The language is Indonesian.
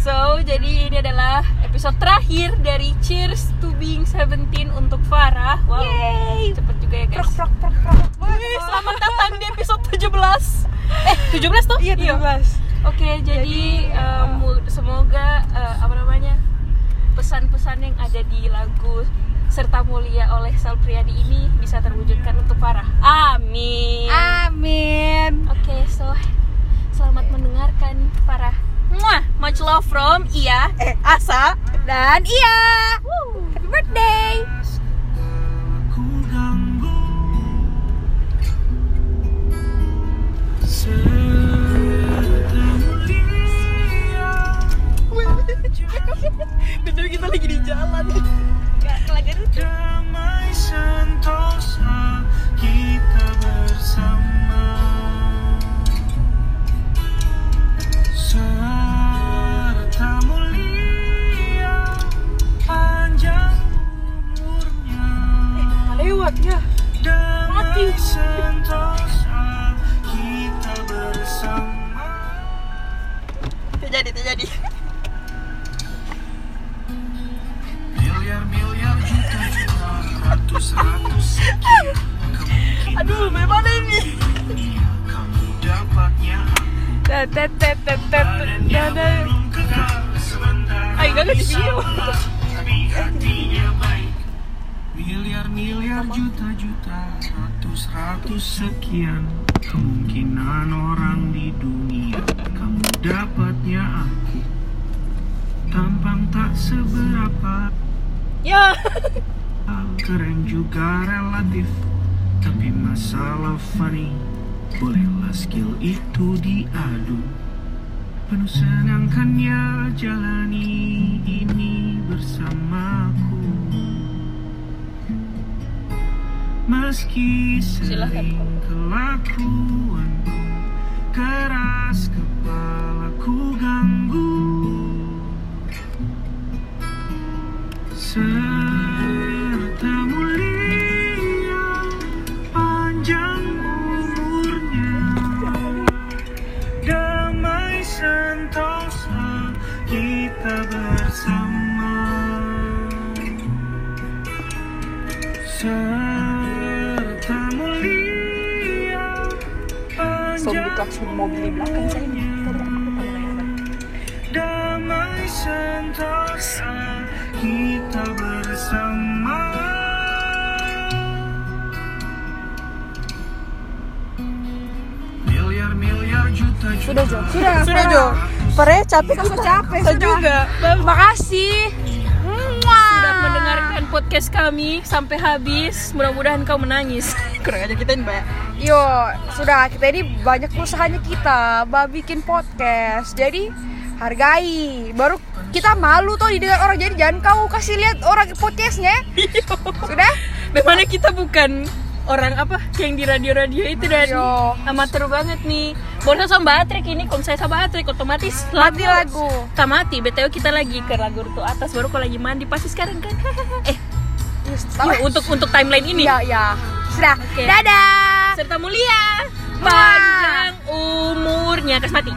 So, jadi ini adalah episode terakhir dari Cheers to Being 17 untuk Farah. Wow, Yeay. cepet juga ya guys. Prok prok prok prok. Wih, selamat datang di episode 17 Eh, 17 tuh? Iya 17. Oke, jadi, Jadi, eh, mu- semoga eh, apa namanya pesan-pesan yang ada di lagu serta mulia oleh Sal Priadi ini bisa terwujudkan untuk Farah. Amin. Amin. Oke, so selamat mendengarkan Farah. Muah, much love from Iya, Eh, Asa. Dan iya. Happy birthday. Betul kita lagi di jalan. Damai sentosa kita Miliar-miliar juta-juta Ratus-ratus sekian Aduh, bagaimana ini? Kamu dapatnya Ayo, gak di video. Tapi hatinya baik. Miliar-miliar juta-juta Ratus-ratus sekian. Kemungkinan orang di dunia Kamu dapatnya aku. Tampang tak seberapa Ya. Keren juga relatif. Tapi masalah funny Bolehlah skill itu diadu. Penuh senangkannya jalani ini bersamaku. Meski sering kelakuanku Keras kepalaku Serta mulia Sombong panjang klakson mobil di belakang saya ini. Tadi aku tahu. Damai sentosa kita bersama Miliar-miliar juta-juta Sudah Jo. Sudah. Sudah, Jo. Pare capek capek. Saya juga. Makasih. Podcast kami sampai habis. Mudah-mudahan kau menangis. Kurang aja kita ini, Mbak. Yo, sudah kita ini banyak usahanya kita, bah bikin podcast. Jadi hargai. Baru kita malu tuh didengar orang. Jadi jangan kau kasih lihat orang podcastnya. Sudah? Bagaimana kita bukan orang apa yang di radio-radio itu dan amatir banget nih. Boleh sama baterai ini, kalau saya sama baterai otomatis Mati lagu. Tak mati, BTW kita lagi ke lagu itu atas baru kalau lagi mandi pasti sekarang kan. eh, untuk untuk timeline ini. Iya, iya. Sudah. Oke. Dadah. Serta mulia, panjang umurnya, kas mati.